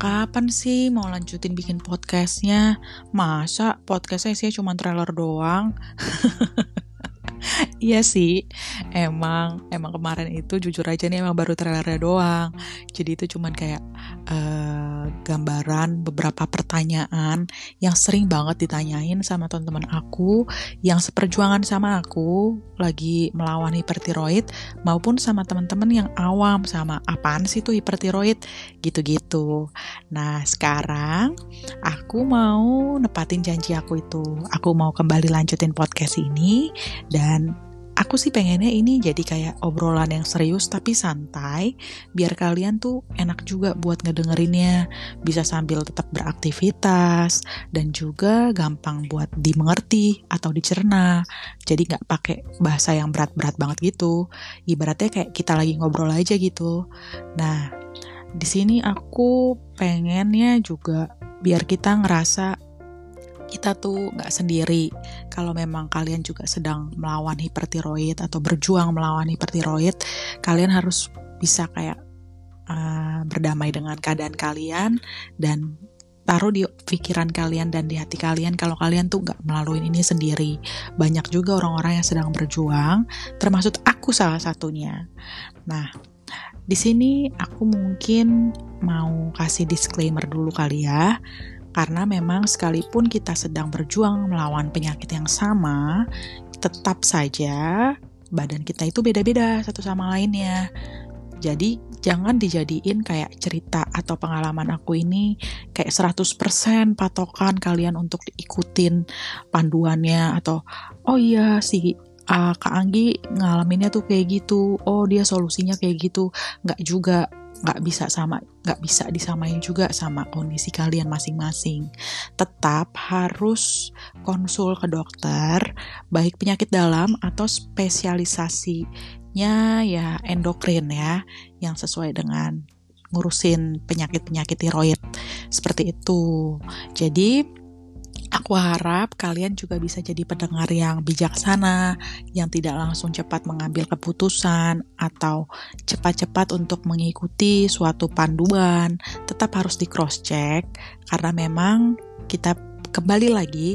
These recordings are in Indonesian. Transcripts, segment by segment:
kapan sih mau lanjutin bikin podcastnya? Masa podcastnya sih cuma trailer doang? Iya sih, emang emang kemarin itu jujur aja nih emang baru trailernya doang. Jadi itu cuman kayak uh, gambaran beberapa pertanyaan yang sering banget ditanyain sama teman-teman aku yang seperjuangan sama aku lagi melawan hipertiroid maupun sama teman-teman yang awam sama apaan sih tuh hipertiroid gitu-gitu. Nah, sekarang aku mau nepatin janji aku itu. Aku mau kembali lanjutin podcast ini dan aku sih pengennya ini jadi kayak obrolan yang serius tapi santai biar kalian tuh enak juga buat ngedengerinnya. Bisa sambil tetap beraktivitas dan juga gampang buat dimengerti atau dicerna. Jadi nggak pakai bahasa yang berat-berat banget gitu. Ibaratnya kayak kita lagi ngobrol aja gitu. Nah di sini aku pengennya juga biar kita ngerasa kita tuh nggak sendiri. Kalau memang kalian juga sedang melawan hipertiroid atau berjuang melawan hipertiroid, kalian harus bisa kayak uh, berdamai dengan keadaan kalian dan taruh di pikiran kalian dan di hati kalian kalau kalian tuh nggak melalui ini sendiri. Banyak juga orang-orang yang sedang berjuang, termasuk aku salah satunya. Nah, di sini aku mungkin mau kasih disclaimer dulu kali ya karena memang sekalipun kita sedang berjuang melawan penyakit yang sama, tetap saja badan kita itu beda-beda satu sama lainnya. Jadi jangan dijadiin kayak cerita atau pengalaman aku ini kayak 100% patokan kalian untuk diikutin panduannya atau oh iya si uh, Kak Anggi ngalaminnya tuh kayak gitu, oh dia solusinya kayak gitu, nggak juga nggak bisa sama nggak bisa disamain juga sama kondisi kalian masing-masing. Tetap harus konsul ke dokter baik penyakit dalam atau spesialisasinya ya endokrin ya yang sesuai dengan ngurusin penyakit-penyakit tiroid. Seperti itu. Jadi Aku harap kalian juga bisa jadi pendengar yang bijaksana, yang tidak langsung cepat mengambil keputusan atau cepat-cepat untuk mengikuti suatu panduan. Tetap harus di cross check karena memang kita kembali lagi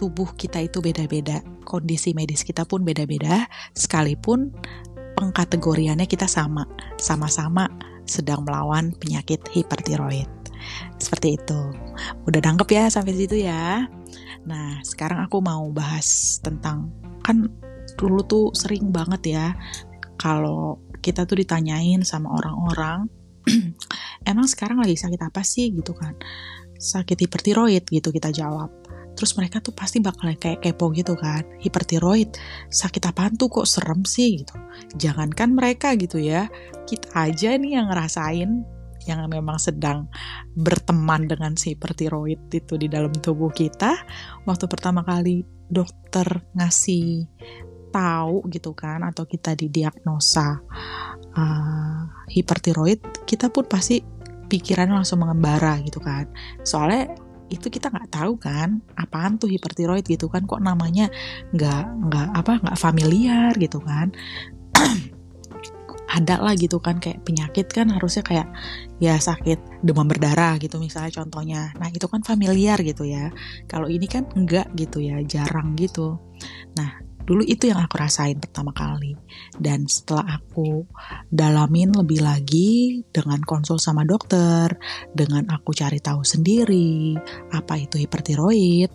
tubuh kita itu beda-beda, kondisi medis kita pun beda-beda, sekalipun pengkategoriannya kita sama, sama-sama sedang melawan penyakit hipertiroid. Seperti itu. Udah nangkep ya sampai situ ya. Nah, sekarang aku mau bahas tentang kan dulu tuh sering banget ya kalau kita tuh ditanyain sama orang-orang emang sekarang lagi sakit apa sih? gitu kan. Sakit hipertiroid gitu kita jawab. Terus mereka tuh pasti bakal kayak kepo gitu kan. Hipertiroid sakit apaan tuh? Kok serem sih? gitu. Jangankan mereka gitu ya. Kita aja nih yang ngerasain yang memang sedang berteman dengan si hipertiroid itu di dalam tubuh kita. Waktu pertama kali dokter ngasih tahu gitu kan atau kita didiagnosa uh, hipertiroid kita pun pasti pikiran langsung mengembara gitu kan. Soalnya itu kita nggak tahu kan apaan tuh hipertiroid gitu kan kok namanya nggak nggak apa nggak familiar gitu kan ada lah gitu kan kayak penyakit kan harusnya kayak ya sakit demam berdarah gitu misalnya contohnya. Nah itu kan familiar gitu ya. Kalau ini kan enggak gitu ya jarang gitu. Nah dulu itu yang aku rasain pertama kali. Dan setelah aku dalamin lebih lagi dengan konsul sama dokter dengan aku cari tahu sendiri apa itu hipertiroid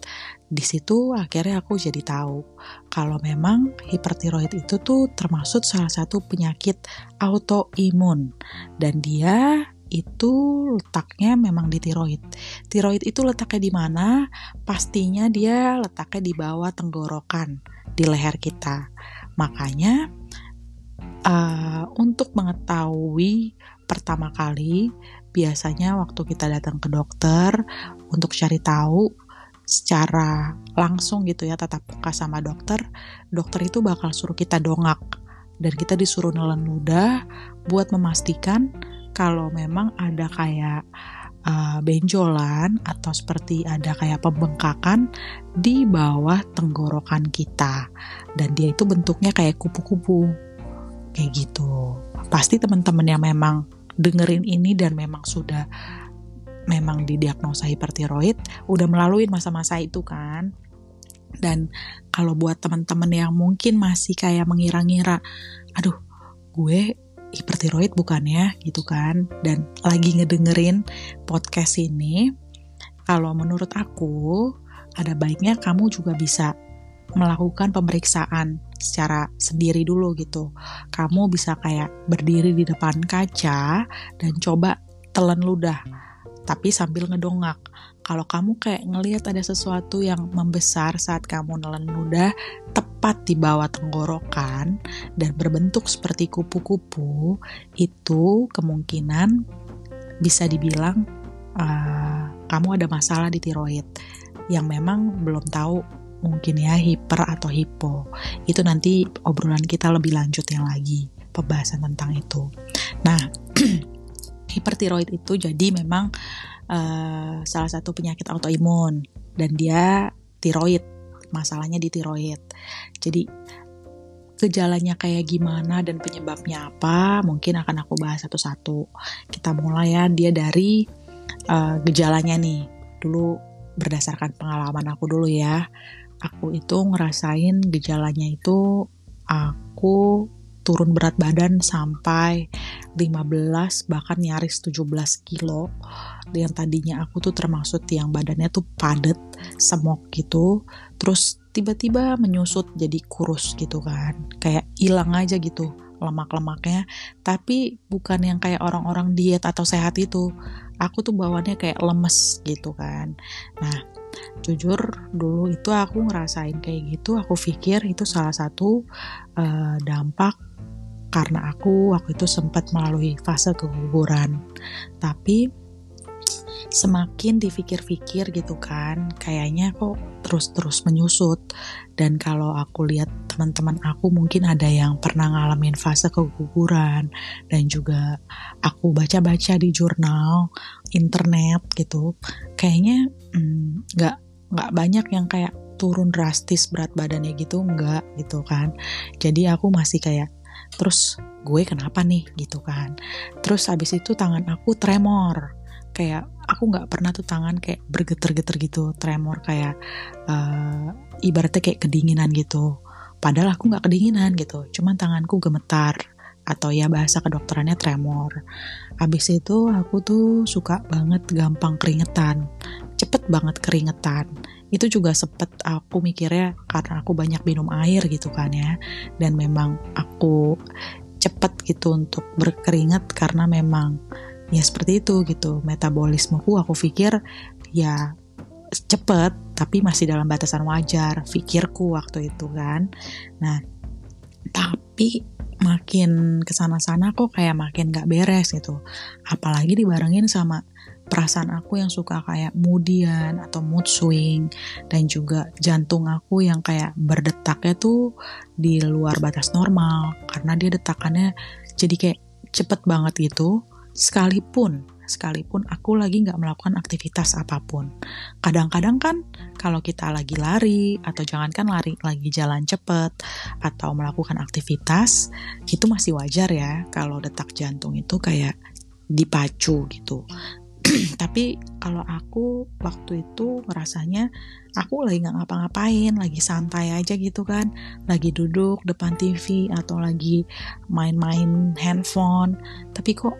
di situ akhirnya aku jadi tahu kalau memang hipertiroid itu tuh termasuk salah satu penyakit autoimun dan dia itu letaknya memang di tiroid. Tiroid itu letaknya di mana? Pastinya dia letaknya di bawah tenggorokan, di leher kita. Makanya uh, untuk mengetahui pertama kali biasanya waktu kita datang ke dokter untuk cari tahu secara langsung gitu ya tatap muka sama dokter, dokter itu bakal suruh kita dongak. Dan kita disuruh nelen ludah buat memastikan kalau memang ada kayak uh, benjolan atau seperti ada kayak pembengkakan di bawah tenggorokan kita. Dan dia itu bentuknya kayak kupu-kupu. Kayak gitu. Pasti teman-teman yang memang dengerin ini dan memang sudah memang didiagnosa hipertiroid udah melalui masa-masa itu kan. Dan kalau buat teman-teman yang mungkin masih kayak mengira-ngira aduh gue hipertiroid bukan ya? gitu kan. Dan lagi ngedengerin podcast ini kalau menurut aku ada baiknya kamu juga bisa melakukan pemeriksaan secara sendiri dulu gitu. Kamu bisa kayak berdiri di depan kaca dan coba telan ludah tapi sambil ngedongak. Kalau kamu kayak ngelihat ada sesuatu yang membesar saat kamu nelen ludah tepat di bawah tenggorokan dan berbentuk seperti kupu-kupu, itu kemungkinan bisa dibilang uh, kamu ada masalah di tiroid yang memang belum tahu mungkin ya hiper atau hipo. Itu nanti obrolan kita lebih lanjut yang lagi pembahasan tentang itu. Nah, hipertiroid itu jadi memang uh, salah satu penyakit autoimun dan dia tiroid masalahnya di tiroid. Jadi gejalanya kayak gimana dan penyebabnya apa mungkin akan aku bahas satu-satu. Kita mulai ya dia dari uh, gejalanya nih. Dulu berdasarkan pengalaman aku dulu ya aku itu ngerasain gejalanya itu aku turun berat badan sampai 15 bahkan nyaris 17 kilo. Yang tadinya aku tuh termasuk yang badannya tuh padet semok gitu terus tiba-tiba menyusut jadi kurus gitu kan. Kayak hilang aja gitu lemak-lemaknya. Tapi bukan yang kayak orang-orang diet atau sehat itu. Aku tuh bawaannya kayak lemes gitu kan. Nah jujur dulu itu aku ngerasain kayak gitu. Aku pikir itu salah satu uh, dampak karena aku waktu itu sempat melalui fase keguguran. Tapi semakin dipikir-pikir gitu kan, kayaknya kok terus-terus menyusut. Dan kalau aku lihat teman-teman aku mungkin ada yang pernah ngalamin fase keguguran dan juga aku baca-baca di jurnal, internet gitu, kayaknya hmm, nggak mm, nggak banyak yang kayak turun drastis berat badannya gitu nggak gitu kan jadi aku masih kayak terus gue kenapa nih? gitu kan. Terus habis itu tangan aku tremor. Kayak aku nggak pernah tuh tangan kayak bergetar-getar gitu tremor kayak uh, ibaratnya kayak kedinginan gitu. Padahal aku nggak kedinginan gitu cuman tanganku gemetar atau ya bahasa kedokterannya tremor. Habis itu aku tuh suka banget gampang keringetan, cepet banget keringetan itu juga sempet aku mikirnya karena aku banyak minum air gitu kan ya. Dan memang aku cepet gitu untuk berkeringat karena memang ya seperti itu gitu. Metabolismeku aku pikir ya cepet tapi masih dalam batasan wajar pikirku waktu itu kan. Nah tapi makin ke sana-sana kok kayak makin gak beres gitu. Apalagi dibarengin sama perasaan aku yang suka kayak moodian atau mood swing dan juga jantung aku yang kayak berdetaknya tuh di luar batas normal karena dia detakannya jadi kayak cepet banget gitu sekalipun sekalipun aku lagi nggak melakukan aktivitas apa pun. Kadang-kadang kan kalau kita lagi lari atau jangankan lari lagi jalan cepet atau melakukan aktivitas itu masih wajar ya kalau detak jantung itu kayak dipacu gitu. tapi kalau aku waktu itu ngerasanya aku lagi nggak ngapa-ngapain lagi santai aja gitu kan. Lagi duduk depan TV atau lagi main-main handphone. Tapi kok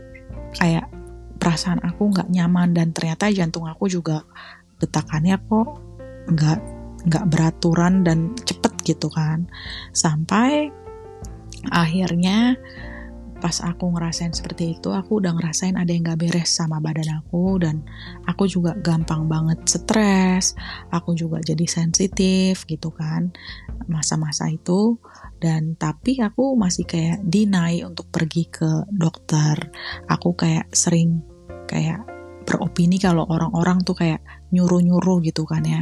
kayak perasaan aku nggak nyaman dan ternyata jantung aku juga detakannya kok nggak nggak beraturan dan cepet gitu kan. Sampai akhirnya pas aku ngerasain seperti itu aku udah ngerasain ada yang gak beres sama badan aku dan aku juga gampang banget stres aku juga jadi sensitif gitu kan masa-masa itu. Dan tapi aku masih kayak deny untuk pergi ke dokter. Aku kayak sering kayak beropini kalau orang-orang tuh kayak nyuruh-nyuruh gitu kan ya.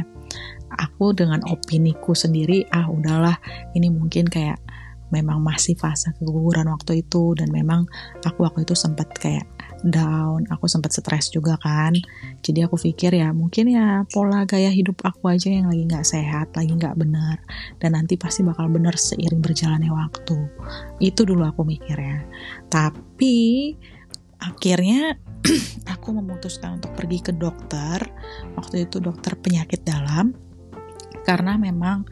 Aku dengan opiniku sendiri ah udahlah ini mungkin kayak memang masih fase keguguran waktu itu dan memang aku waktu itu sempat kayak down, aku sempat stres juga kan. Jadi aku pikir ya mungkin ya pola gaya hidup aku aja yang lagi nggak sehat, lagi nggak benar, dan nanti pasti bakal benar seiring berjalannya waktu. Itu dulu aku mikir ya. Tapi akhirnya aku memutuskan untuk pergi ke dokter waktu itu dokter penyakit dalam karena memang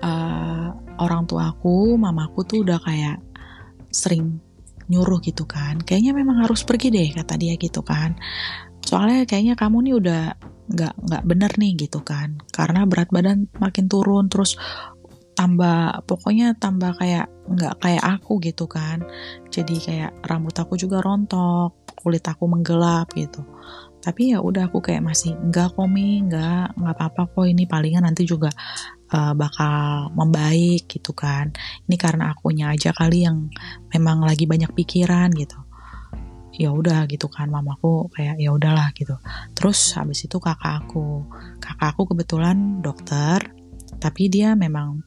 uh, orang tua aku mamaku tuh udah kayak sering nyuruh gitu kan. Kayaknya memang harus pergi deh kata dia gitu kan. Soalnya kayaknya kamu nih udah nggak nggak bener nih gitu kan. Karena berat badan makin turun terus tambah pokoknya tambah kayak nggak kayak aku gitu kan. Jadi kayak rambut aku juga rontok kulit aku menggelap gitu tapi ya udah aku kayak masih enggak komi enggak nggak apa-apa kok. Ini palingan nanti juga uh, bakal membaik gitu kan. Ini karena akunya aja kali yang memang lagi banyak pikiran gitu. Ya udah gitu kan mamaku kayak ya udahlah gitu. Terus habis itu kakak aku. Kakak aku kebetulan dokter tapi dia memang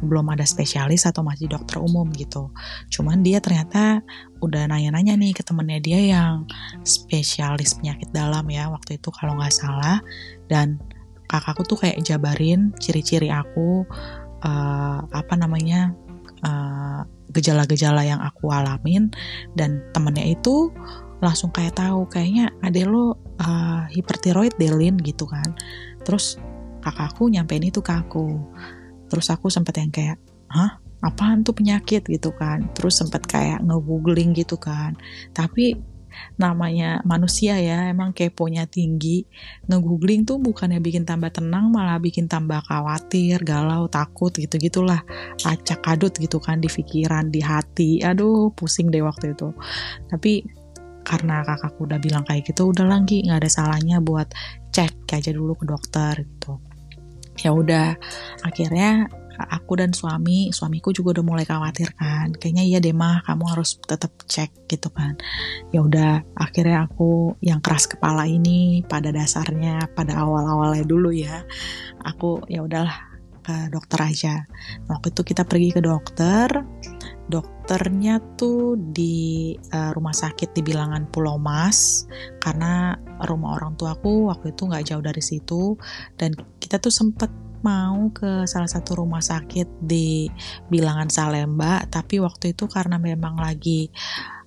belum ada spesialis atau masih dokter umum gitu. Cuman dia ternyata udah nanya-nanya nih ke temennya dia yang spesialis penyakit dalam ya waktu itu kalau nggak salah. Dan kakakku tuh kayak jabarin ciri-ciri aku uh, apa namanya eh, gejala-gejala yang aku alamin dan temennya itu langsung kayak tahu kayaknya ade lo uh, hipertiroid delin gitu kan. Terus kakakku nyampein itu ke aku terus aku sempat yang kayak hah? Apaan tuh penyakit? gitu kan. Terus sempat kayak nge-googling gitu kan. Tapi namanya manusia ya emang keponya tinggi. Nge-googling tuh bukannya bikin tambah tenang malah bikin tambah khawatir galau takut gitu gitulah. Acak kadut gitu kan di pikiran di hati. Aduh pusing deh waktu itu. Tapi karena kakakku udah bilang kayak gitu udah lagi nggak ada salahnya buat cek aja dulu ke dokter gitu ya udah. Akhirnya aku dan suami suamiku juga udah mulai khawatir kan. Kayaknya iya deh mah kamu harus tetap cek gitu kan. Ya udah akhirnya aku yang keras kepala ini pada dasarnya pada awal-awalnya dulu ya aku ya udahlah ke dokter aja. Waktu itu kita pergi ke dokter. Dokternya tuh di uh, rumah sakit di bilangan Pulau Mas. Karena rumah orang tuaku waktu itu nggak jauh dari situ. Dan kita tuh sempet mau ke salah satu rumah sakit di bilangan Salemba tapi waktu itu karena memang lagi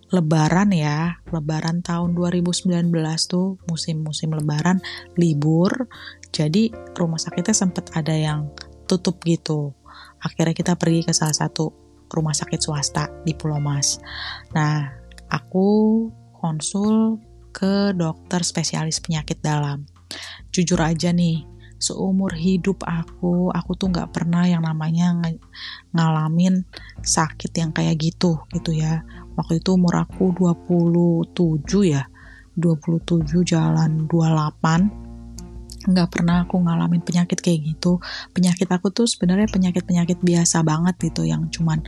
lebaran ya lebaran tahun 2019 tuh musim-musim lebaran libur jadi rumah sakitnya sempat ada yang tutup gitu. Akhirnya kita pergi ke salah satu rumah sakit swasta di Pulau Mas. Nah aku konsul ke dokter spesialis penyakit dalam. Jujur aja nih seumur hidup aku aku tuh nggak pernah yang namanya ng ngalamin sakit yang kayak gitu gitu ya. Waktu itu umur aku 27 ya 27 jalan 28 nggak pernah aku ngalamin penyakit kayak gitu. Penyakit aku tuh sebenarnya penyakit penyakit biasa banget gitu yang cuman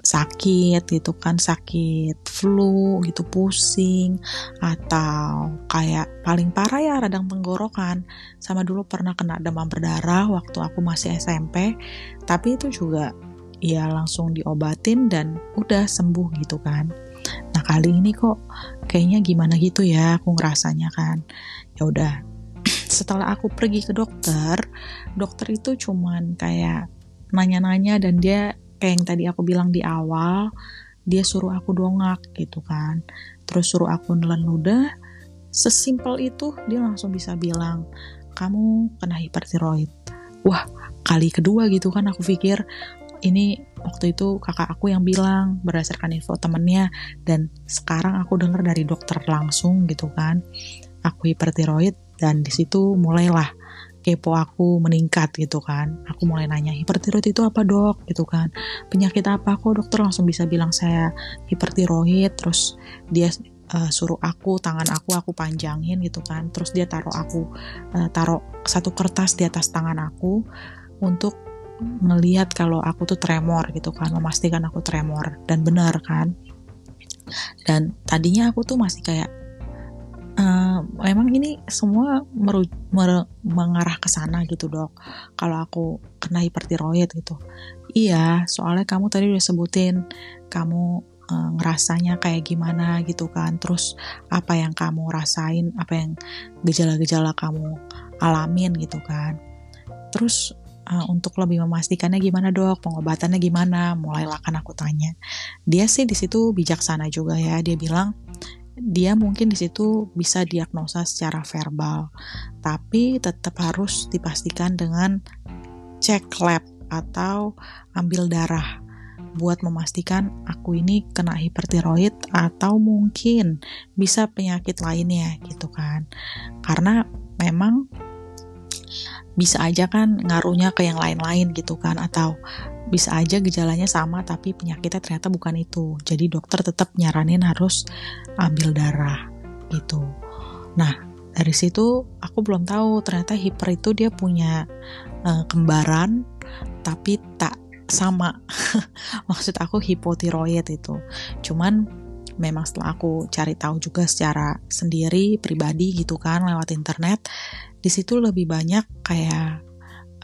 sakit gitu kan sakit flu gitu pusing atau kayak paling parah ya radang tenggorokan. Sama dulu pernah kena demam berdarah waktu aku masih SMP tapi itu juga ya langsung diobatin dan udah sembuh gitu kan. Nah kali ini kok kayaknya gimana gitu ya aku ngerasanya kan. Ya udah setelah aku pergi ke dokter dokter itu cuman kayak nanya-nanya dan dia kayak yang tadi aku bilang di awal dia suruh aku dongak gitu kan. Terus suruh aku nelen ludah sesimpel itu dia langsung bisa bilang kamu kena hipertiroid. Wah kali kedua gitu kan aku pikir. Ini waktu itu kakak aku yang bilang berdasarkan info temennya dan sekarang aku dengar dari dokter langsung gitu kan. Aku hipertiroid dan di situ mulailah kepo aku meningkat gitu kan. Aku mulai nanya hipertiroid itu apa dok? Gitu kan. Penyakit apa kok dokter? Langsung bisa bilang saya hipertiroid. Terus dia uh, suruh aku tangan aku aku panjangin gitu kan. Terus dia taruh aku uh, taruh satu kertas di atas tangan aku untuk melihat kalau aku tuh tremor gitu kan memastikan aku tremor. Dan benar kan. Dan tadinya aku tuh masih kayak uh, emang ini semua meru, mer, mengarah ke sana gitu dok. Kalau aku kena hipertiroid gitu. Iya soalnya kamu tadi udah sebutin kamu uh, ngerasanya kayak gimana gitu kan. Terus apa yang kamu rasain apa yang gejala-gejala kamu alamin gitu kan. Terus uh, untuk lebih memastikannya gimana dok? Pengobatannya gimana? Mulailah kan aku tanya. Dia sih di situ bijaksana juga ya. Dia bilang dia mungkin di situ bisa diagnosa secara verbal, tapi tetap harus dipastikan dengan cek lab atau ambil darah buat memastikan aku ini kena hipertiroid atau mungkin bisa penyakit lainnya gitu kan. Karena memang bisa aja kan ngaruhnya ke yang lain-lain gitu kan atau bisa aja gejalanya sama tapi penyakitnya ternyata bukan itu. Jadi dokter tetap nyaranin harus ambil darah gitu. Nah, dari situ aku belum tahu ternyata hiper itu dia punya uh, kembaran tapi tak sama. Maksud aku hipotiroid itu. Cuman memang setelah aku cari tahu juga secara sendiri pribadi gitu kan lewat internet di situ lebih banyak kayak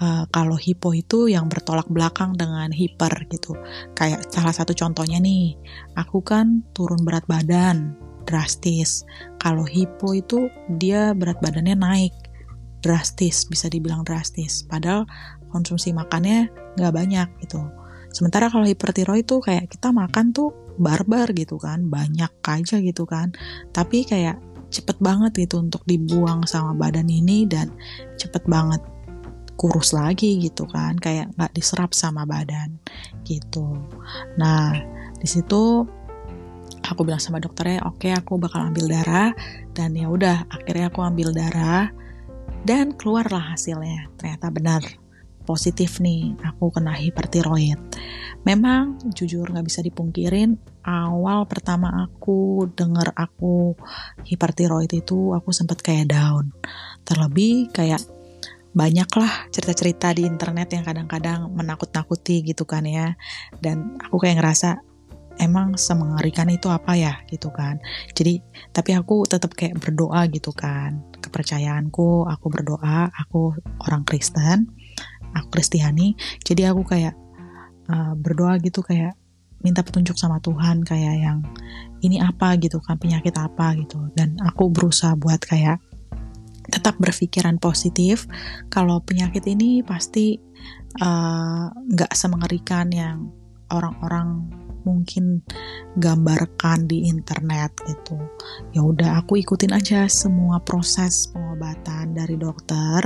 uh, kalau hipo itu yang bertolak belakang dengan hiper gitu. Kayak salah satu contohnya nih, aku kan turun berat badan drastis. Kalau hipo itu dia berat badannya naik drastis, bisa dibilang drastis. Padahal konsumsi makannya nggak banyak gitu. Sementara kalau hipertiroid itu kayak kita makan tuh barbar gitu kan, banyak aja gitu kan. Tapi kayak cepet banget gitu untuk dibuang sama badan ini dan cepet banget kurus lagi gitu kan kayak nggak diserap sama badan gitu. Nah di situ aku bilang sama dokternya oke okay, aku bakal ambil darah. Dan ya udah akhirnya aku ambil darah dan keluarlah hasilnya. Ternyata benar positif nih aku kena hipertiroid. Memang jujur nggak bisa dipungkirin awal pertama aku denger aku hipertiroid itu aku sempat kayak down. Terlebih kayak banyaklah cerita-cerita di internet yang kadang-kadang menakut-nakuti gitu kan ya. Dan aku kayak ngerasa emang semengerikan itu apa ya? gitu kan. Jadi tapi aku tetap kayak berdoa gitu kan. Kepercayaanku aku berdoa aku orang Kristen aku Kristiani jadi aku kayak uh, berdoa gitu kayak minta petunjuk sama Tuhan kayak yang ini apa? gitu kan penyakit apa gitu. Dan aku berusaha buat kayak tetap berpikiran positif kalau penyakit ini pasti eh, nggak uh, semengerikan yang orang-orang mungkin gambarkan di internet gitu. Ya udah aku ikutin aja semua proses pengobatan dari dokter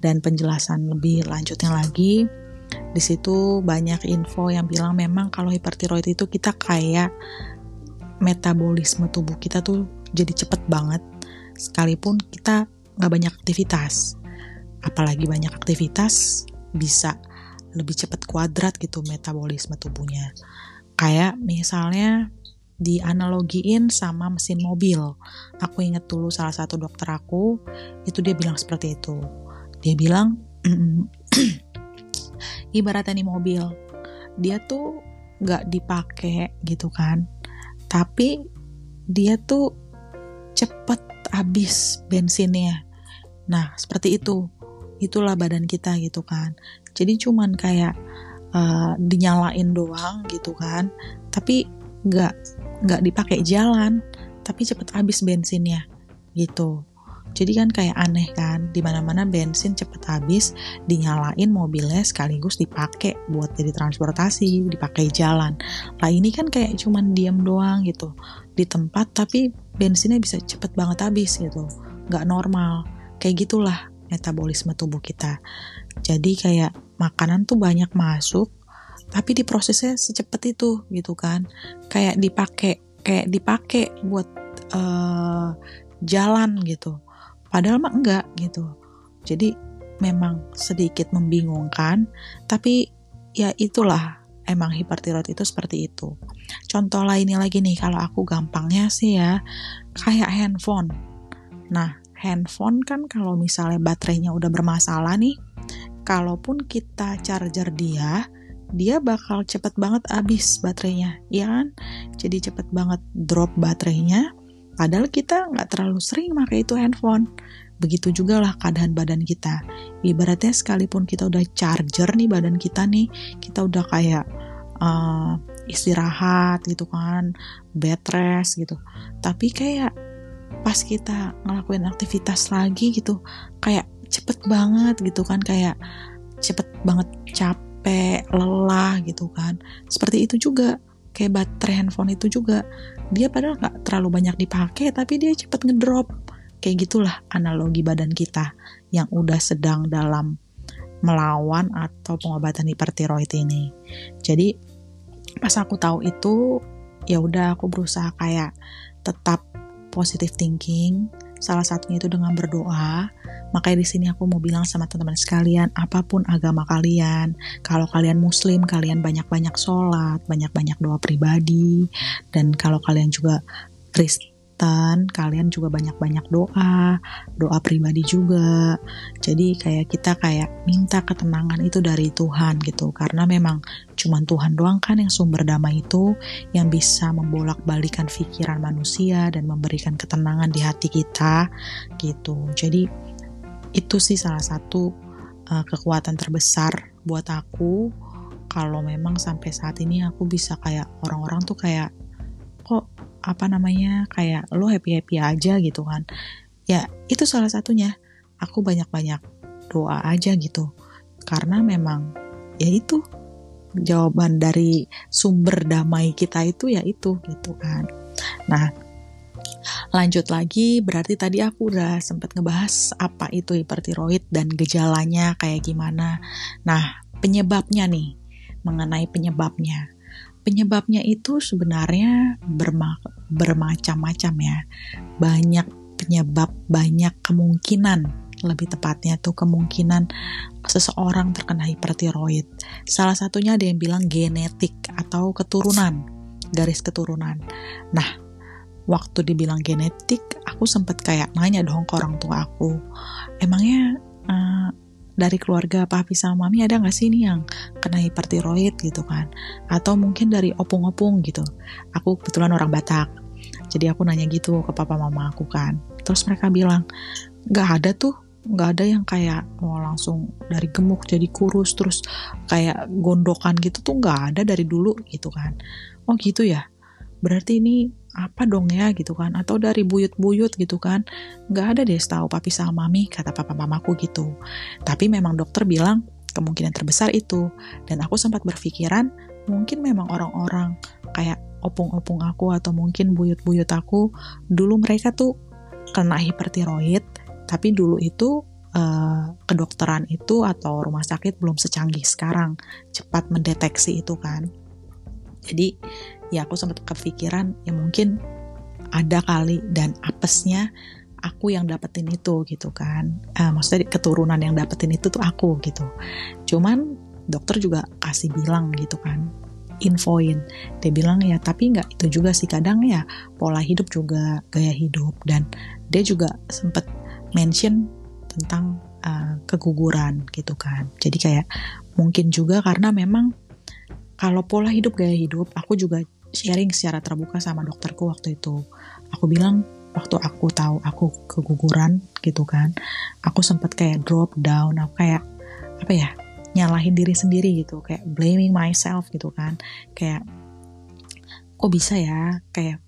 dan penjelasan lebih lanjutnya lagi. Di situ banyak info yang bilang memang kalau hipertiroid itu kita kayak metabolisme tubuh kita tuh jadi cepet banget sekalipun kita nggak banyak aktivitas. Apalagi banyak aktivitas bisa lebih cepat kuadrat gitu metabolisme tubuhnya. Kayak misalnya dianalogiin sama mesin mobil. Aku inget dulu salah satu dokter aku itu dia bilang seperti itu. Dia bilang ibaratnya nih mobil dia tuh nggak dipakai gitu kan. Tapi dia tuh cepet habis bensinnya Nah, seperti itu. Itulah badan kita gitu kan. Jadi cuman kayak uh, dinyalain doang gitu kan. Tapi nggak nggak dipakai jalan, tapi cepet habis bensinnya gitu. Jadi kan kayak aneh kan, di mana-mana bensin cepet habis, dinyalain mobilnya sekaligus dipakai buat jadi transportasi, dipakai jalan. Lah ini kan kayak cuman diam doang gitu, di tempat tapi bensinnya bisa cepet banget habis gitu, nggak normal kayak gitulah metabolisme tubuh kita. Jadi kayak makanan tuh banyak masuk tapi diprosesnya secepat itu gitu kan. Kayak dipakai kayak dipakai buat uh, jalan gitu. Padahal mah enggak gitu. Jadi memang sedikit membingungkan tapi ya itulah emang hipertiroid itu seperti itu. Contoh lainnya lagi nih kalau aku gampangnya sih ya kayak handphone. Nah handphone kan kalau misalnya baterainya udah bermasalah nih, kalaupun kita charger dia, dia bakal cepet banget habis baterainya, ya kan? Jadi cepet banget drop baterainya, padahal kita nggak terlalu sering pakai itu handphone. Begitu juga lah keadaan badan kita. Ibaratnya sekalipun kita udah charger nih badan kita nih, kita udah kayak uh, istirahat gitu kan, bed rest gitu. Tapi kayak pas kita ngelakuin aktivitas lagi gitu kayak cepet banget gitu kan kayak cepet banget capek lelah gitu kan. Seperti itu juga kayak baterai handphone itu juga. Dia padahal nggak terlalu banyak dipakai tapi dia cepet ngedrop. Kayak gitulah analogi badan kita yang udah sedang dalam melawan atau pengobatan hipertiroid ini. Jadi pas aku tahu itu ya udah aku berusaha kayak tetap positive thinking salah satunya itu dengan berdoa. Makanya di sini aku mau bilang sama teman-teman sekalian apa pun agama kalian kalau kalian muslim kalian banyak-banyak sholat banyak-banyak doa pribadi dan kalau kalian juga Kristen Kristen, kalian juga banyak-banyak doa, doa pribadi juga. Jadi kayak kita kayak minta ketenangan itu dari Tuhan gitu. Karena memang cuma Tuhan doang kan yang sumber damai itu yang bisa membolak-balikan pikiran manusia dan memberikan ketenangan di hati kita gitu. Jadi itu sih salah satu uh, kekuatan terbesar buat aku kalau memang sampai saat ini aku bisa kayak orang-orang tuh kayak apa namanya kayak lo happy happy aja gitu kan. Ya itu salah satunya. Aku banyak banyak doa aja gitu. Karena memang ya itu jawaban dari sumber damai kita itu ya itu gitu kan. Nah lanjut lagi berarti tadi aku udah sempat ngebahas apa itu hipertiroid dan gejalanya kayak gimana. Nah penyebabnya nih mengenai penyebabnya penyebabnya itu sebenarnya berma bermacam-macam ya. Banyak penyebab, banyak kemungkinan lebih tepatnya tuh kemungkinan seseorang terkena hipertiroid. Salah satunya ada yang bilang genetik atau keturunan, garis keturunan. Nah, waktu dibilang genetik, aku sempat kayak nanya dong ke orang tua aku, emangnya uh, dari keluarga papi sama mami ada nggak sih nih yang kena hipertiroid gitu kan? Atau mungkin dari opung-opung gitu. Aku kebetulan orang Batak. Jadi aku nanya gitu ke papa mama aku kan. Terus mereka bilang nggak ada tuh. Nggak ada yang kayak mau langsung dari gemuk jadi kurus terus kayak gondokan gitu tuh nggak ada dari dulu gitu kan. Oh gitu ya? Berarti ini apa dong ya gitu kan. Atau dari buyut-buyut gitu kan. Nggak ada deh setahu papi sama mami kata papa mamaku gitu. Tapi memang dokter bilang kemungkinan terbesar itu. Dan aku sempat berpikiran mungkin memang orang-orang kayak opung-opung aku atau mungkin buyut-buyut aku dulu mereka tuh kena hipertiroid tapi dulu itu uh, kedokteran itu atau rumah sakit belum secanggih sekarang. Cepat mendeteksi itu kan. Jadi ya aku sempat kepikiran ya mungkin ada kali dan apesnya aku yang dapetin itu gitu kan. Uh, maksudnya keturunan yang dapetin itu tuh aku gitu. Cuman dokter juga kasih bilang gitu kan infoin. Dia bilang ya tapi nggak itu juga sih kadang ya pola hidup juga gaya hidup. Dan dia juga sempet mention tentang uh, keguguran gitu kan. Jadi kayak mungkin juga karena memang kalau pola hidup gaya hidup aku juga sharing secara terbuka sama dokterku waktu itu. Aku bilang waktu aku tahu aku keguguran gitu kan, aku sempat kayak drop down, aku kayak apa ya nyalahin diri sendiri gitu, kayak blaming myself gitu kan, kayak kok bisa ya, kayak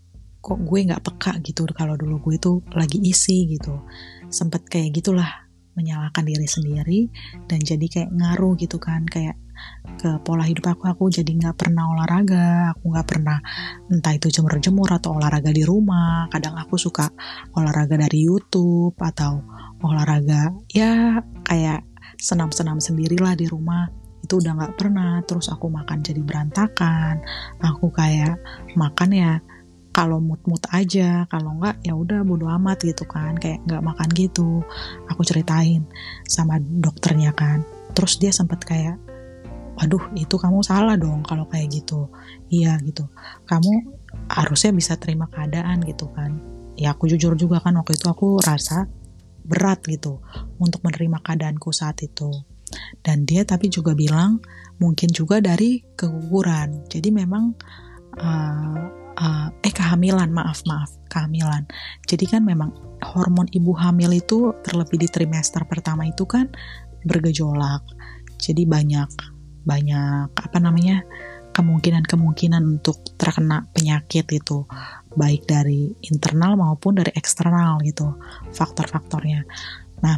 kok gue nggak peka gitu kalau dulu gue tuh lagi isi gitu, sempet kayak gitulah menyalahkan diri sendiri dan jadi kayak ngaruh gitu kan kayak ke pola hidup aku aku jadi nggak pernah olahraga aku nggak pernah entah itu jemur-jemur atau olahraga di rumah. Kadang aku suka olahraga dari YouTube atau olahraga ya kayak senam-senam sendirilah di rumah. Itu udah nggak pernah. Terus aku makan jadi berantakan. Aku kayak makan ya kalau mood-mood aja. Kalau nggak ya udah bodo amat gitu kan. Kayak nggak makan gitu. Aku ceritain sama dokternya kan. Terus dia sempat kayak waduh itu kamu salah dong kalau kayak gitu. Iya gitu. Kamu harusnya bisa terima keadaan gitu kan. Ya aku jujur juga kan waktu itu aku rasa berat gitu untuk menerima keadaanku saat itu. Dan dia tapi juga bilang mungkin juga dari keguguran. Jadi memang uh, uh, eh kehamilan maaf maaf kehamilan. Jadi kan memang hormon ibu hamil itu terlebih di trimester pertama itu kan bergejolak. Jadi banyak banyak apa namanya kemungkinan-kemungkinan untuk terkena penyakit itu baik dari internal maupun dari eksternal gitu faktor-faktornya. Nah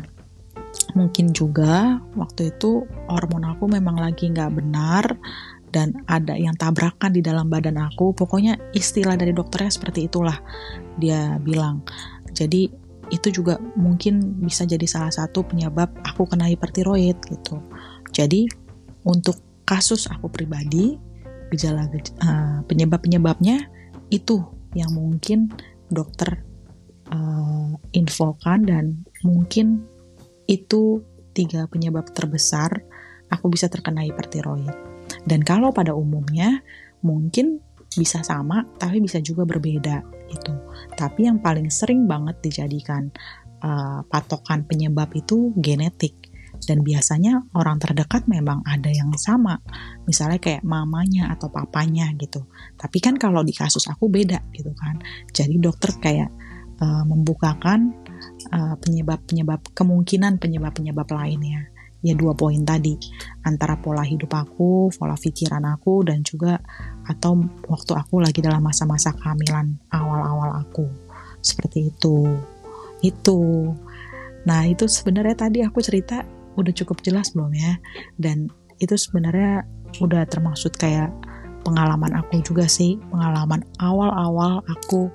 mungkin juga waktu itu hormon aku memang lagi nggak benar dan ada yang tabrakan di dalam badan aku. Pokoknya istilah dari dokternya seperti itulah dia bilang. Jadi itu juga mungkin bisa jadi salah satu penyebab aku kena hipertiroid gitu. Jadi untuk kasus aku pribadi gejala uh, penyebab-penyebabnya itu yang mungkin dokter uh, infokan dan mungkin itu tiga penyebab terbesar aku bisa terkena hipertiroid. Dan kalau pada umumnya mungkin bisa sama tapi bisa juga berbeda gitu. Tapi yang paling sering banget dijadikan uh, patokan penyebab itu genetik dan biasanya orang terdekat memang ada yang sama. Misalnya kayak mamanya atau papanya gitu. Tapi kan kalau di kasus aku beda gitu kan. Jadi dokter kayak uh, membukakan uh, penyebab-penyebab kemungkinan penyebab-penyebab lainnya. Ya dua poin tadi. Antara pola hidup aku, pola pikiran aku dan juga atau waktu aku lagi dalam masa-masa kehamilan awal-awal aku. Seperti itu. Itu. Nah itu sebenarnya tadi aku cerita udah cukup jelas belum ya? Dan itu sebenarnya udah termaksud kayak pengalaman aku juga sih. Pengalaman awal-awal aku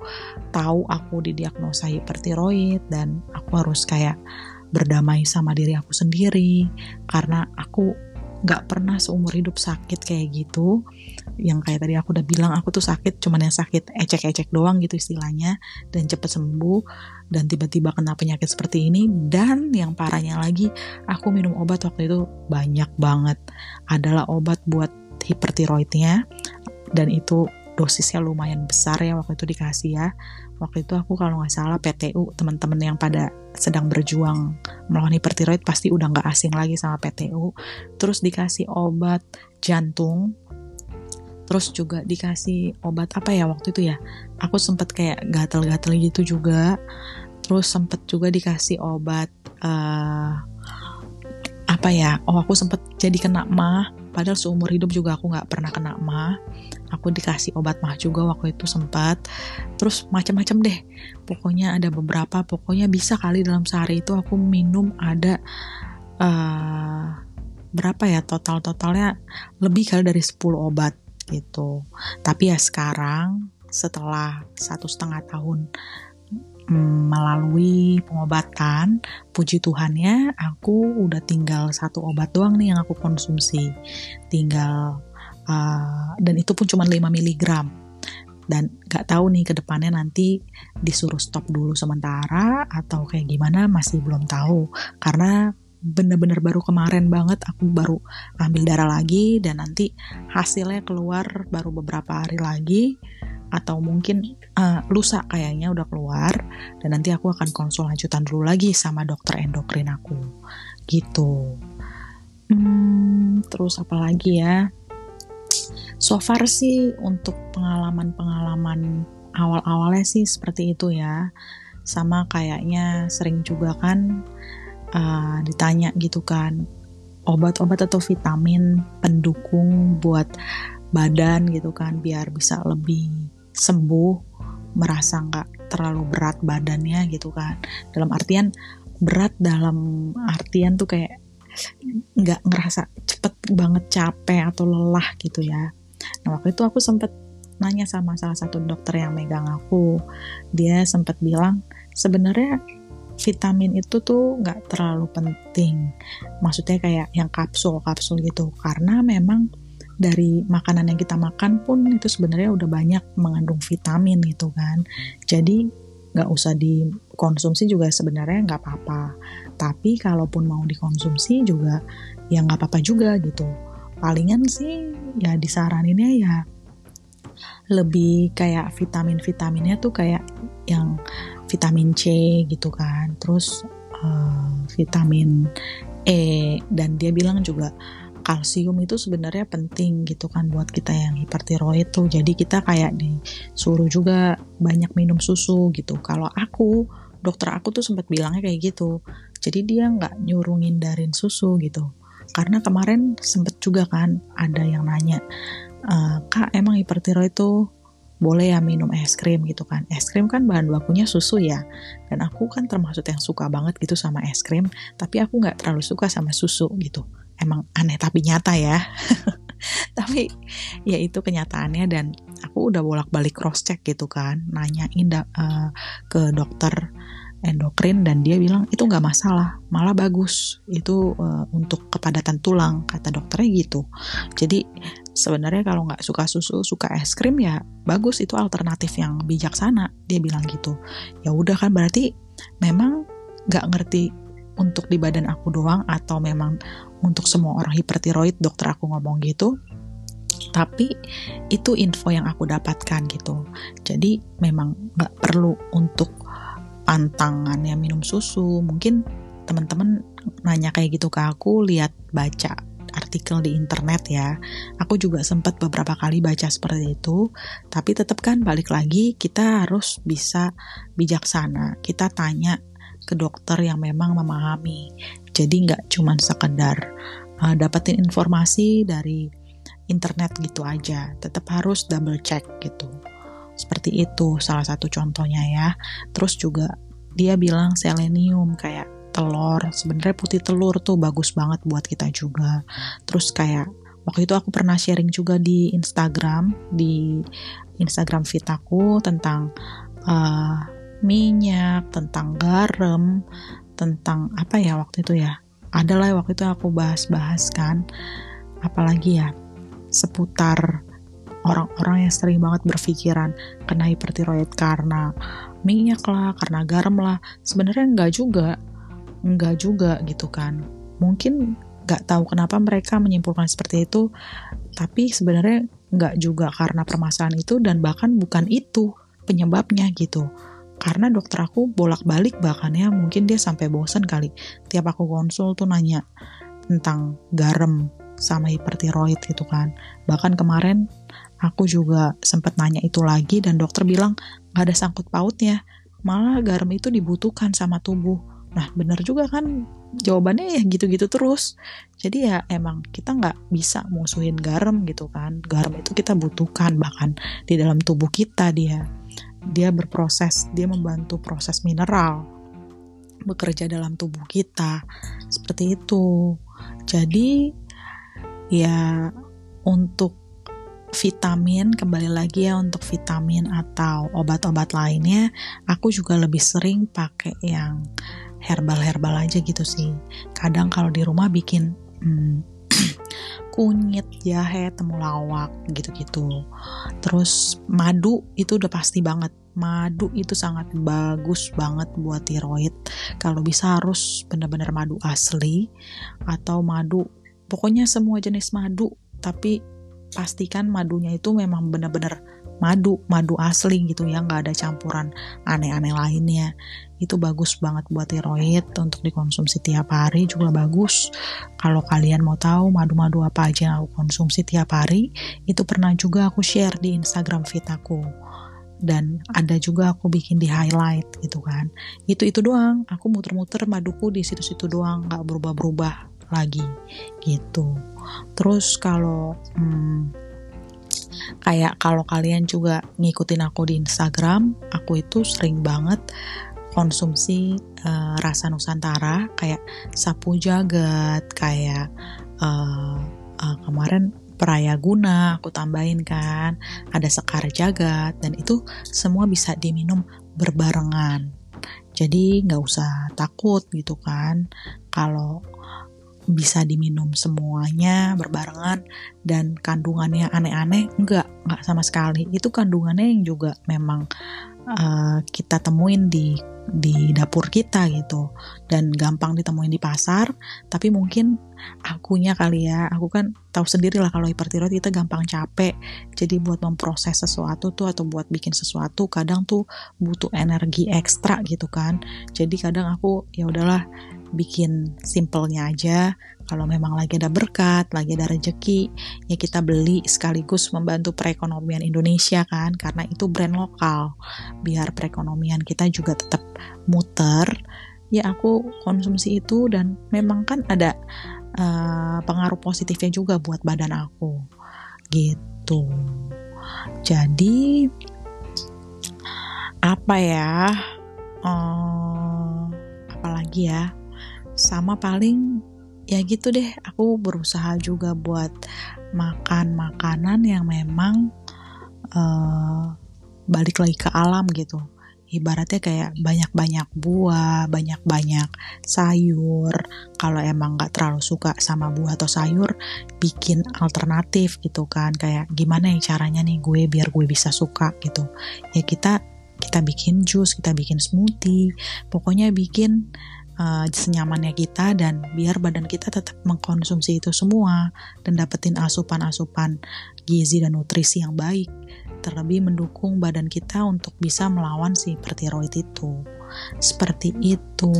tahu aku didiagnosa hipertiroid dan aku harus kayak berdamai sama diri aku sendiri. Karena aku nggak pernah seumur hidup sakit kayak gitu yang kayak tadi aku udah bilang aku tuh sakit cuman yang sakit ecek-ecek doang gitu istilahnya dan cepet sembuh dan tiba-tiba kena penyakit seperti ini dan yang parahnya lagi aku minum obat waktu itu banyak banget. Adalah obat buat hipertiroidnya dan itu dosisnya lumayan besar ya waktu itu dikasih ya. Waktu itu aku kalau nggak salah PTU teman-teman yang pada sedang berjuang melawan hipertiroid pasti udah nggak asing lagi sama PTU terus dikasih obat jantung terus juga dikasih obat apa ya waktu itu ya aku sempet kayak gatel-gatel gitu juga terus sempet juga dikasih obat uh, apa ya oh aku sempet jadi kena mah padahal seumur hidup juga aku nggak pernah kena mah aku dikasih obat mah juga waktu itu sempat terus macam-macam deh pokoknya ada beberapa pokoknya bisa kali dalam sehari itu aku minum ada uh, berapa ya total totalnya lebih kali dari 10 obat gitu. Tapi ya sekarang setelah satu setengah tahun mm, melalui pengobatan puji Tuhan ya aku udah tinggal satu obat doang nih yang aku konsumsi. Tinggal uh, dan itu pun cuma 5 mg dan gak tahu nih ke depannya nanti disuruh stop dulu sementara atau kayak gimana masih belum tahu. Karena bener-bener baru kemarin banget aku baru ambil darah lagi dan nanti hasilnya keluar baru beberapa hari lagi atau mungkin uh, lusa kayaknya udah keluar dan nanti aku akan konsul lanjutan dulu lagi sama dokter endokrin aku. Gitu. Hmm, terus apa lagi ya? So far sih untuk pengalaman-pengalaman awal-awalnya sih seperti itu ya. Sama kayaknya sering juga kan uh, ditanya gitu kan obat-obat atau vitamin pendukung buat badan gitu kan biar bisa lebih sembuh merasa nggak terlalu berat badannya gitu kan dalam artian berat dalam artian tuh kayak nggak ngerasa cepet banget capek atau lelah gitu ya Nah waktu itu aku sempat nanya sama salah satu dokter yang megang aku. Dia sempat bilang sebenarnya vitamin itu tuh nggak terlalu penting. Maksudnya kayak yang kapsul-kapsul gitu. Karena memang dari makanan yang kita makan pun itu sebenarnya udah banyak mengandung vitamin gitu kan. Jadi nggak usah dikonsumsi juga sebenarnya nggak apa-apa. Tapi kalaupun mau dikonsumsi juga ya nggak apa-apa juga gitu palingan sih ya disaraninnya ya lebih kayak vitamin-vitaminnya tuh kayak yang vitamin C gitu kan. Terus uh, vitamin E dan dia bilang juga kalsium itu sebenarnya penting gitu kan buat kita yang hipertiroid tuh. Jadi kita kayak disuruh juga banyak minum susu gitu. Kalau aku dokter aku tuh sempat bilangnya kayak gitu. Jadi dia nggak nyuruh ngindarin susu gitu. Karena kemarin sempet juga kan ada yang nanya e, kak emang hipertiroid itu boleh ya minum es krim gitu kan. Es krim kan bahan bakunya susu ya dan aku kan termasuk yang suka banget gitu sama es krim tapi aku nggak terlalu suka sama susu gitu. Emang aneh tapi nyata ya. Tapi ya itu kenyataannya dan aku udah bolak-balik cross check gitu kan nanyain uh, ke dokter endokrin dan dia bilang itu nggak masalah malah bagus. Itu uh, untuk kepadatan tulang kata dokternya gitu. Jadi sebenarnya kalau nggak suka susu suka es krim ya bagus itu alternatif yang bijaksana dia bilang gitu. Ya udah kan berarti memang nggak ngerti untuk di badan aku doang atau memang untuk semua orang hipertiroid dokter aku ngomong gitu. Tapi itu info yang aku dapatkan gitu. Jadi memang nggak perlu untuk pantangan yang minum susu. Mungkin teman-teman nanya kayak gitu ke aku lihat baca artikel di internet ya. Aku juga sempat beberapa kali baca seperti itu. Tapi tetap kan balik lagi kita harus bisa bijaksana. Kita tanya ke dokter yang memang memahami. Jadi nggak cuma sekedar uh, dapetin informasi dari internet gitu aja. Tetap harus double check gitu seperti itu salah satu contohnya ya. Terus juga dia bilang selenium kayak telur. Sebenarnya putih telur tuh bagus banget buat kita juga. Terus kayak waktu itu aku pernah sharing juga di Instagram di Instagram feed aku tentang uh, minyak, tentang garam, tentang apa ya waktu itu ya. Adalah waktu itu aku bahas-bahas kan. Apalagi ya seputar orang-orang yang sering banget berpikiran kena hipertiroid karena minyak lah, karena garam lah. Sebenarnya enggak juga, enggak juga gitu kan. Mungkin nggak tahu kenapa mereka menyimpulkan seperti itu, tapi sebenarnya nggak juga karena permasalahan itu dan bahkan bukan itu penyebabnya gitu. Karena dokter aku bolak-balik bahkan ya mungkin dia sampai bosan kali. Tiap aku konsul tuh nanya tentang garam sama hipertiroid gitu kan. Bahkan kemarin Aku juga sempat nanya itu lagi dan dokter bilang gak ada sangkut pautnya. Malah garam itu dibutuhkan sama tubuh. Nah bener juga kan jawabannya ya gitu-gitu terus. Jadi ya emang kita nggak bisa musuhin garam gitu kan. Garam itu kita butuhkan bahkan di dalam tubuh kita dia. Dia berproses, dia membantu proses mineral bekerja dalam tubuh kita. Seperti itu. Jadi ya untuk vitamin kembali lagi ya untuk vitamin atau obat-obat lainnya aku juga lebih sering pakai yang herbal-herbal aja gitu sih kadang kalau di rumah bikin hmm, kunyit, jahe, temulawak gitu-gitu. Terus madu itu udah pasti banget. Madu itu sangat bagus banget buat tiroid. Kalau bisa harus benar-benar madu asli atau madu pokoknya semua jenis madu tapi pastikan madunya itu memang benar-benar madu, madu asli gitu ya, nggak ada campuran aneh-aneh lainnya. Itu bagus banget buat tiroid untuk dikonsumsi tiap hari juga bagus. Kalau kalian mau tahu madu-madu apa aja yang aku konsumsi tiap hari, itu pernah juga aku share di Instagram feed aku. Dan ada juga aku bikin di highlight gitu kan. Itu itu doang. Aku muter-muter maduku di situ-situ doang, nggak berubah-berubah lagi gitu. Terus kalau hmm, kayak kalau kalian juga ngikutin aku di Instagram, aku itu sering banget konsumsi uh, rasa Nusantara kayak sapu jagat, kayak uh, uh, kemarin peraya guna aku tambahin kan, ada sekar jagat dan itu semua bisa diminum berbarengan. Jadi nggak usah takut gitu kan kalau bisa diminum semuanya berbarengan dan kandungannya aneh-aneh? Enggak enggak sama sekali. Itu kandungannya yang juga memang uh, kita temuin di di dapur kita gitu. Dan gampang ditemuin di pasar tapi mungkin akunya kali ya. Aku kan tahu sendiri lah kalau hipertiroid kita gampang capek. Jadi buat memproses sesuatu tuh atau buat bikin sesuatu kadang tuh butuh energi ekstra gitu kan. Jadi kadang aku ya udahlah bikin simpelnya aja. Kalau memang lagi ada berkat, lagi ada rejeki, ya kita beli sekaligus membantu perekonomian Indonesia kan, karena itu brand lokal. Biar perekonomian kita juga tetap muter, ya aku konsumsi itu dan memang kan ada uh, pengaruh positifnya juga buat badan aku. Gitu. Jadi apa ya? Uh, apalagi ya? Sama paling ya gitu deh aku berusaha juga buat makan makanan yang memang uh, balik lagi ke alam gitu ibaratnya kayak banyak-banyak buah, banyak-banyak sayur. Kalau emang nggak terlalu suka sama buah atau sayur, bikin alternatif gitu kan. Kayak gimana ya caranya nih gue biar gue bisa suka gitu. Ya kita kita bikin jus, kita bikin smoothie, pokoknya bikin uh, senyamannya kita dan biar badan kita tetap mengkonsumsi itu semua dan dapetin asupan-asupan gizi dan nutrisi yang baik terlebih mendukung badan kita untuk bisa melawan si hipertiroid itu. Seperti itu.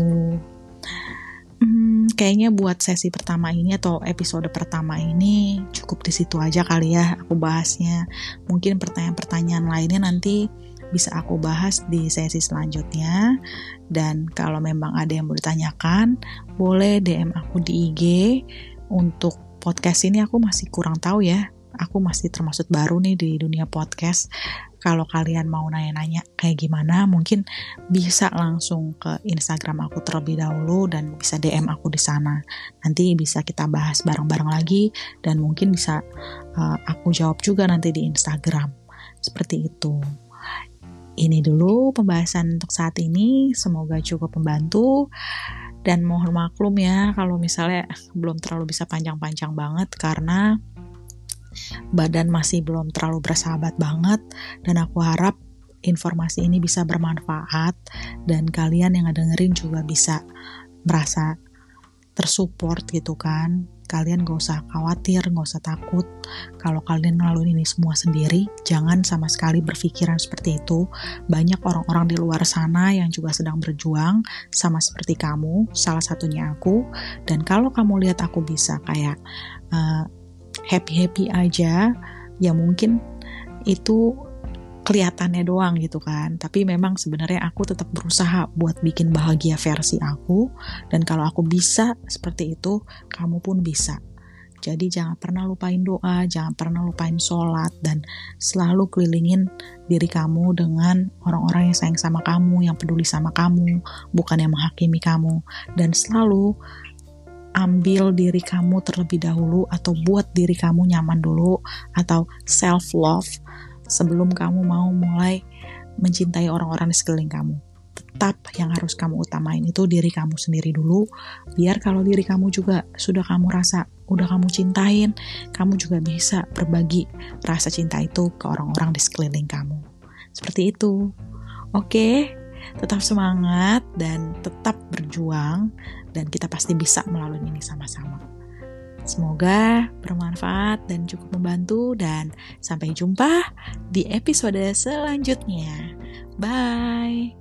Hmm, kayaknya buat sesi pertama ini atau episode pertama ini cukup di situ aja kali ya aku bahasnya. Mungkin pertanyaan-pertanyaan lainnya nanti bisa aku bahas di sesi selanjutnya. Dan kalau memang ada yang mau ditanyakan, boleh DM aku di IG. Untuk podcast ini aku masih kurang tahu ya. Aku masih termasuk baru nih di dunia podcast. Kalau kalian mau nanya-nanya kayak gimana, mungkin bisa langsung ke Instagram aku terlebih dahulu dan bisa DM aku di sana. Nanti bisa kita bahas bareng-bareng lagi dan mungkin bisa uh, aku jawab juga nanti di Instagram. Seperti itu. Ini dulu pembahasan untuk saat ini, semoga cukup membantu. Dan mohon maklum ya kalau misalnya belum terlalu bisa panjang-panjang banget karena badan masih belum terlalu bersahabat banget. Dan aku harap informasi ini bisa bermanfaat. Dan kalian yang dengerin juga bisa merasa tersupport gitu kan kalian gak usah khawatir, gak usah takut kalau kalian ngelaluin ini semua sendiri. Jangan sama sekali berpikiran seperti itu. Banyak orang-orang di luar sana yang juga sedang berjuang sama seperti kamu, salah satunya aku. Dan kalau kamu lihat aku bisa kayak uh, happy-happy aja, ya mungkin itu kelihatannya doang gitu kan. Tapi memang sebenarnya aku tetap berusaha buat bikin bahagia versi aku. Dan kalau aku bisa seperti itu kamu pun bisa. Jadi jangan pernah lupain doa, jangan pernah lupain sholat, dan selalu kelilingin diri kamu dengan orang-orang yang sayang sama kamu, yang peduli sama kamu, bukan yang menghakimi kamu. Dan selalu ambil diri kamu terlebih dahulu, atau buat diri kamu nyaman dulu, atau self-love, sebelum kamu mau mulai mencintai orang-orang di sekeliling kamu. Tetap yang harus kamu utamain itu diri kamu sendiri dulu, biar kalau diri kamu juga sudah kamu rasa, udah kamu cintain, kamu juga bisa berbagi rasa cinta itu ke orang-orang di sekeliling kamu. Seperti itu. Oke, tetap semangat dan tetap berjuang dan kita pasti bisa melalui ini sama-sama. Semoga bermanfaat dan cukup membantu dan sampai jumpa di episode selanjutnya. Bye.